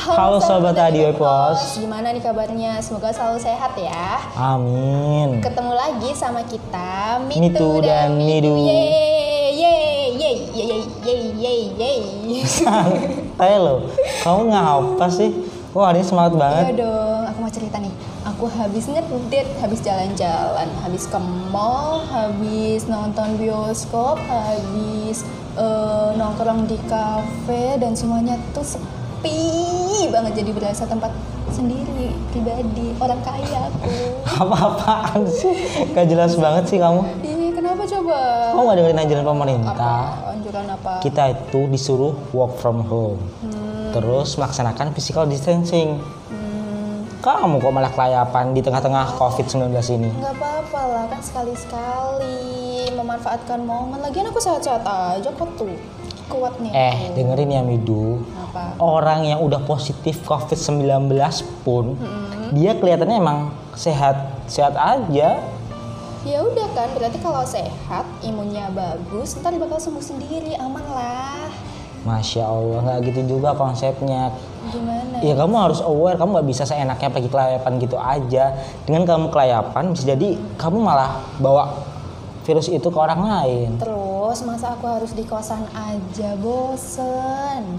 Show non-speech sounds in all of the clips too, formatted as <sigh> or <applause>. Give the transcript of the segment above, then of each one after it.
Halo Sobat Adio Pos. Gimana nih kabarnya? Semoga selalu sehat ya. Amin. Ketemu lagi sama kita Mitu dan Midu. Yeay, yeay, yeay, yeay, yeay, yeay, yeay. Santai <laughs> lo. Kamu ngapa sih? Wah, hari ini semangat banget. Iya dong, aku mau cerita nih. Aku habis ngedate, habis jalan-jalan, habis ke mall, habis nonton bioskop, habis eh, nongkrong di kafe dan semuanya tuh sepi banget jadi berasa tempat sendiri pribadi orang kaya aku. <laughs> Apa-apaan sih? Gak jelas banget sih kamu. Ih, kenapa coba? Kamu gak dengerin anjuran pemerintah? Apa? Anjuran apa? Kita itu disuruh work from home. Terus melaksanakan physical distancing. Hmm, Kamu kok malah kelayapan di tengah-tengah COVID-19 ini? nggak apa-apa lah kan sekali-sekali memanfaatkan momen. Lagian aku sehat-sehat aja kok tuh. Kuat nih. Eh, aku. dengerin ya Midu. Apa? Orang yang udah positif COVID-19 pun, dia kelihatannya emang sehat, sehat aja. Ya udah kan, berarti kalau sehat, imunnya bagus, ntar bakal sembuh sendiri, aman lah. Masya Allah, nggak gitu juga konsepnya. Gimana? Ya kamu harus aware, kamu nggak bisa seenaknya pergi kelayapan gitu aja. Dengan kamu kelayapan, bisa jadi kamu malah bawa virus itu ke orang lain. Terus masa aku harus di kosan aja, bosen.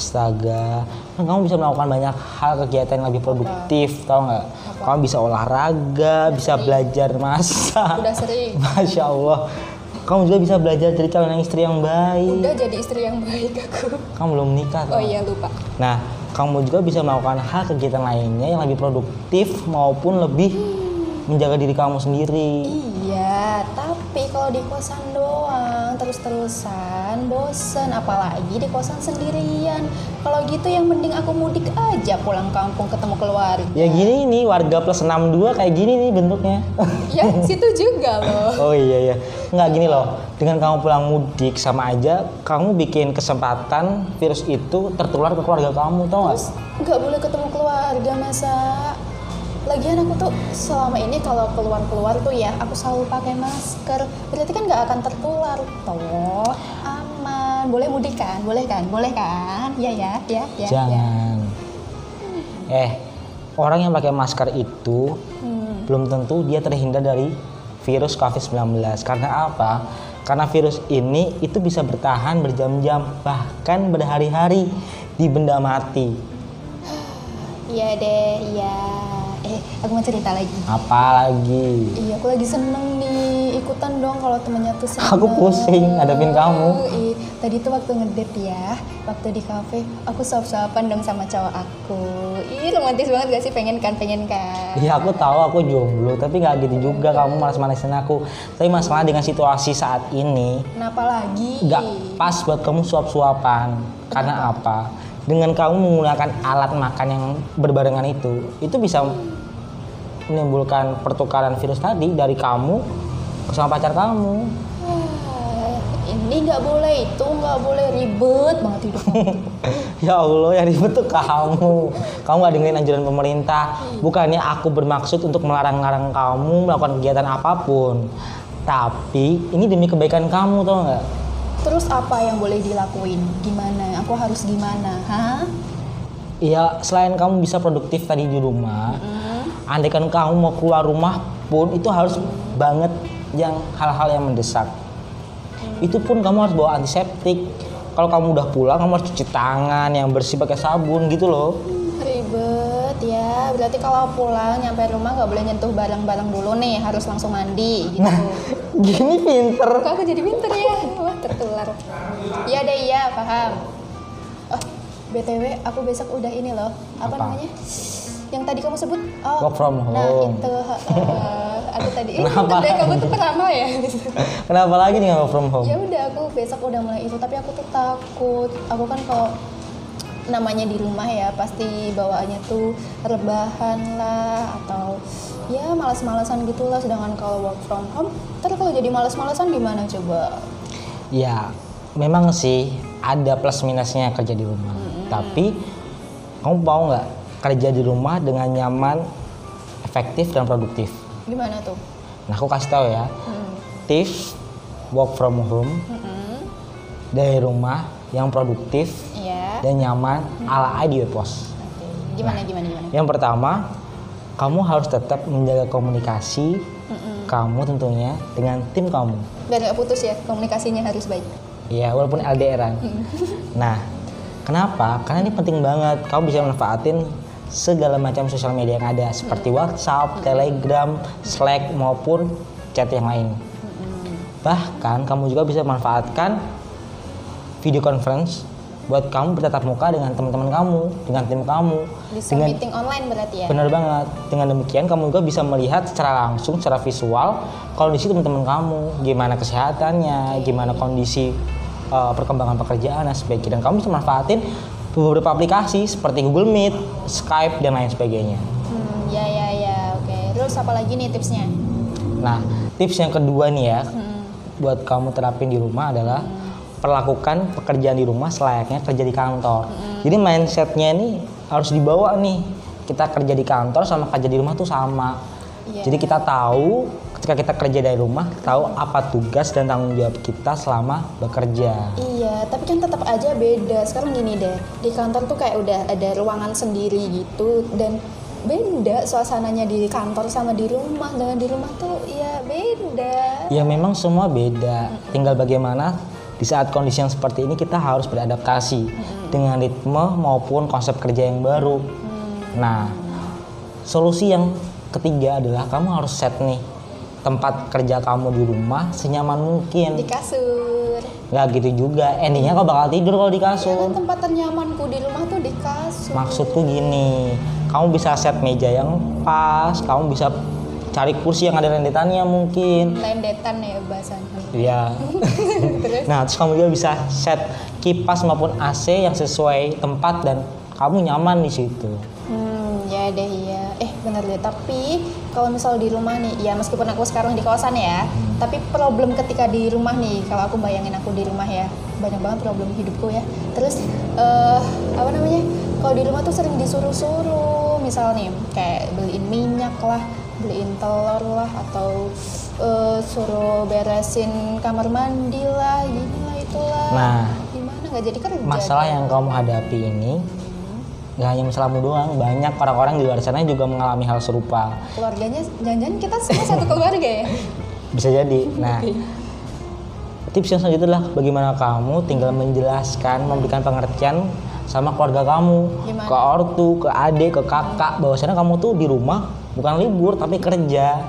Astaga, kan kamu bisa melakukan banyak hal kegiatan yang lebih produktif, tau nggak? Kamu bisa olahraga, bisa belajar masak. Udah sering. <laughs> Masya Allah, kamu juga bisa belajar jadi calon istri yang baik. Udah jadi istri yang baik aku. Kamu belum nikah, Oh iya lupa. Nah, kamu juga bisa melakukan hal kegiatan lainnya yang lebih produktif maupun lebih menjaga diri kamu sendiri. Iya, tapi kalau di kosan doang terus-terusan bosen, apalagi di kosan sendirian. Kalau gitu yang mending aku mudik aja pulang kampung ketemu keluarga. Ya gini nih, warga plus 62 kayak gini nih bentuknya. Ya, situ juga loh. <laughs> oh iya iya. Nggak gini loh, dengan kamu pulang mudik sama aja kamu bikin kesempatan virus itu tertular ke keluarga kamu, tau nggak? Terus nggak boleh ketemu keluarga masa Lagian aku tuh selama ini kalau keluar-keluar tuh ya aku selalu pakai masker. Berarti kan nggak akan tertular toh. Aman. Boleh mudik kan? Boleh kan? Boleh kan? Ya ya, ya, ya. ya. Jangan. Eh, orang yang pakai masker itu Hmm. belum tentu dia terhindar dari virus COVID-19. Karena apa? Karena virus ini itu bisa bertahan berjam-jam, bahkan berhari-hari di benda mati. Iya deh, iya. Eh, aku mau cerita lagi. Apalagi Iya, aku lagi seneng nih. Ikutan dong kalau temennya tuh seneng. Aku pusing ngadepin kamu. Ih, tadi tuh waktu ngedate ya, waktu di cafe, aku suap-suapan dong sama cowok aku. Ih, romantis banget gak sih? Pengen kan, pengen kan? Iya aku tahu aku jomblo, tapi nggak gitu juga kamu malas-malasin aku. Tapi masalah dengan situasi saat ini Kenapa lagi? nggak pas buat kamu suap-suapan. Karena apa? Dengan kamu menggunakan alat makan yang berbarengan itu, itu bisa menimbulkan pertukaran virus tadi dari kamu sama pacar kamu. Ah, ini nggak boleh, itu nggak boleh ribet banget hidup. <laughs> ya Allah, yang ribet tuh kamu. Kamu nggak dengerin anjuran pemerintah. Bukannya aku bermaksud untuk melarang-larang kamu melakukan kegiatan apa pun. Tapi ini demi kebaikan kamu, tau nggak? Terus apa yang boleh dilakuin? Gimana? Aku harus gimana? Hah? Iya, selain kamu bisa produktif tadi di rumah, andaikan kamu mau keluar rumah pun itu harus banget yang hal-hal yang mendesak. Itu pun kamu harus bawa antiseptik. Kalau kamu udah pulang, kamu harus cuci tangan yang bersih pakai sabun gitu loh. Ribet ya. Berarti kalau pulang nyampe rumah nggak boleh nyentuh barang-barang dulu nih, harus langsung mandi gitu. <laughs> Gini pinter. Kok aku jadi pinter ya? Wah tertular. Iya deh iya paham. Oh btw aku besok udah ini loh. Apa, Apa? namanya? Yang tadi kamu sebut? Oh. Work from Nah home. itu. Uh, aku tadi. <laughs> Ini Kenapa deh kamu tuh pertama ya. <laughs> Kenapa lagi nih work from home? ya udah aku besok udah mulai itu tapi aku tuh takut. Aku kan kalau namanya di rumah ya pasti bawaannya tuh rebahan lah atau ya malas-malasan gitulah sedangkan kalau work from home ntar kalau jadi malas-malasan gimana coba Ya, memang sih ada plus minusnya kerja di rumah. Tapi kamu mau nggak kerja di rumah dengan nyaman, efektif dan produktif? gimana tuh Nah, aku kasih tahu ya. Hmm. Tips work from home Mm-mm. dari rumah yang produktif Iya. dan nyaman ala ID Pos. Oke. Gimana gimana gimana? Yang pertama, kamu harus tetap menjaga komunikasi kamu tentunya dengan tim kamu. Biar nggak putus ya komunikasinya harus baik. Ya, walaupun LDRan. Nah, kenapa? Karena ini penting banget. Kamu bisa manfaatin segala macam sosial media yang ada seperti WhatsApp, Telegram, Slack maupun chat yang lain. Bahkan kamu juga bisa manfaatkan video conference buat kamu bertatap muka dengan teman-teman kamu, dengan tim kamu, Bisa dengan meeting online berarti ya? Benar banget. Dengan demikian kamu juga bisa melihat secara langsung, secara visual kondisi teman-teman kamu, gimana kesehatannya, gimana kondisi uh, perkembangan pekerjaan dan sebagainya. Dan kamu bisa manfaatin beberapa aplikasi seperti Google Meet, Skype dan lain sebagainya. Hmm, ya ya ya, oke. Terus apa lagi nih tipsnya? Nah, tips yang kedua nih ya, buat kamu terapin di rumah adalah perlakukan pekerjaan di rumah selayaknya kerja di kantor. Jadi mindsetnya ini harus dibawa nih. Kita kerja di kantor sama kerja di rumah tuh sama. Iya. Jadi kita tahu ketika kita kerja dari rumah, tahu apa tugas dan tanggung jawab kita selama bekerja. Iya, tapi kan tetap aja beda. Sekarang gini deh, di kantor tuh kayak udah ada ruangan sendiri gitu dan beda suasananya di kantor sama di rumah. Dengan di rumah tuh ya beda. Ya memang semua beda. Tinggal bagaimana di saat kondisi yang seperti ini kita harus beradaptasi dengan ritme maupun konsep kerja yang baru. Nah, solusi yang ketiga adalah kamu harus set nih tempat kerja kamu di rumah senyaman mungkin. Di kasur. Nggak gitu juga. Endingnya kau bakal tidur kalau di Ya kasur. kan tempat ternyamanku di rumah tuh di kasur. Maksudku gini, kamu bisa set meja yang pas, kamu bisa cari kursi yang ada rendetannya mungkin. Lendetan ya bahasanya. Iya. <laughs> nah, terus kamu juga bisa set kipas maupun AC yang sesuai tempat dan kamu nyaman di situ. Hmm, ya deh iya. Bener deh. Tapi kalau misal di rumah nih, ya meskipun aku sekarang di kawasan ya, tapi problem ketika di rumah nih, kalau aku bayangin aku di rumah ya, banyak banget problem hidupku ya. Terus eh apa namanya? Kalau di rumah tuh sering disuruh-suruh, misal nih kayak beliin minyak lah, beliin telur lah, atau eh, suruh beresin kamar mandi lah, gini lah itulah. Nah. gimana nggak jadi kerja? Masalah yang kamu hadapi ini nggak hanya masalahmu doang, banyak orang-orang di luar sana juga mengalami hal serupa. keluarganya jangan-jangan kita semua satu keluarga ya <laughs> Bisa jadi. Nah, tips yang selanjutnya adalah bagaimana kamu tinggal menjelaskan, memberikan pengertian sama keluarga kamu, Gimana? ke ortu, ke adik, ke kakak, bahwasanya kamu tuh di rumah bukan libur tapi kerja.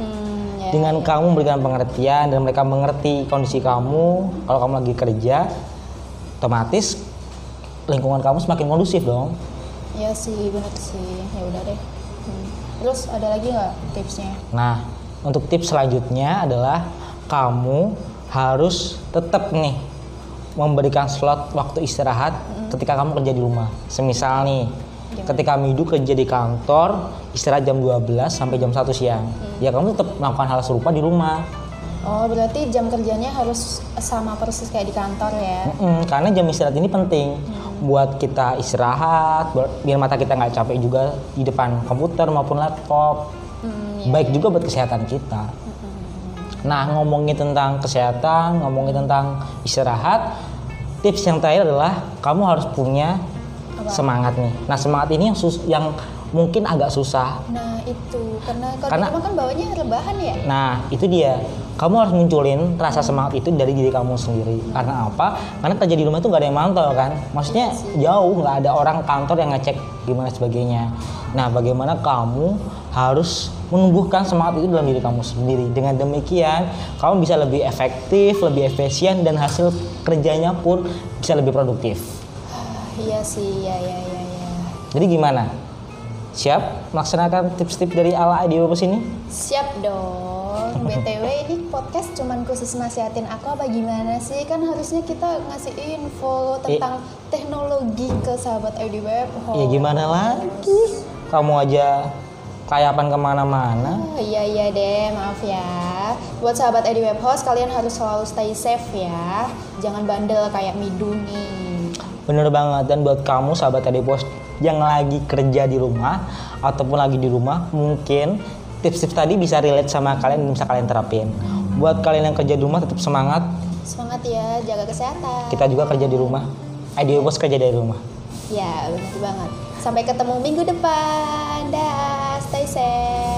hmm, ya. Dengan kamu memberikan pengertian dan mereka mengerti kondisi kamu, kalau kamu lagi kerja, otomatis lingkungan kamu semakin kondusif dong. Iya sih bener sih ya udah deh Hmm. terus ada lagi nggak tipsnya Nah, untuk tips selanjutnya adalah kamu harus tetap nih memberikan slot waktu istirahat ketika kamu kerja di rumah. Semisal nih, ketika Midu kerja di kantor, istirahat jam 12 sampai jam 1 siang. Ya kamu tetap melakukan hal serupa di rumah. oh berarti jam kerjanya harus sama persis kayak di kantor ya Mm-mm, karena jam istirahat ini penting buat kita istirahat, biar mata kita nggak capek juga di depan komputer maupun laptop. Hmm, Baik juga buat kesehatan kita. Nah, ngomongin tentang kesehatan, ngomongin tentang istirahat, tips yang terakhir adalah kamu harus punya semangat nih. Nah, semangat ini yang sus- yang mungkin agak susah. nah itu karena kalau Karena- di rumah kan bawanya rebahan ya Nah, itu dia. Kamu harus munculin rasa semangat itu dari diri kamu sendiri. Karena apa? Karena kerja di rumah itu nggak ada yang mantau kan. Maksudnya jauh, nggak ada orang kantor yang ngecek gimana sebagainya. Nah, bagaimana kamu harus menumbuhkan semangat itu dalam diri kamu sendiri. Dengan demikian, kamu bisa lebih efektif, lebih efisien, dan hasil kerjanya pun bisa lebih produktif. Ah, iya sih ya ya ya ya Jadi gimana? Siap melaksanakan tips-tips dari ala di ini? siap dong <laughs> btw ini podcast cuman khusus nasihatin aku apa gimana sih kan harusnya kita ngasih info tentang teknologi ke sahabat ID Web Home. Ya gimana lagi? Kamu aja kayapan ke mana-mana. Oh, iya iya deh, maaf ya. Buat sahabat Edi Web Host, kalian harus selalu stay safe ya. Jangan bandel kayak Midu nih. Bener banget dan buat kamu sahabat Tadi Pos yang lagi kerja di rumah ataupun lagi di rumah mungkin tips-tips tadi bisa relate sama kalian dan bisa kalian terapin. Buat kalian yang kerja di rumah tetap semangat. Semangat ya, jaga kesehatan. Kita juga kerja di rumah. Ide bos kerja dari rumah. Ya, benar banget. Sampai ketemu minggu depan. Dah, stay safe.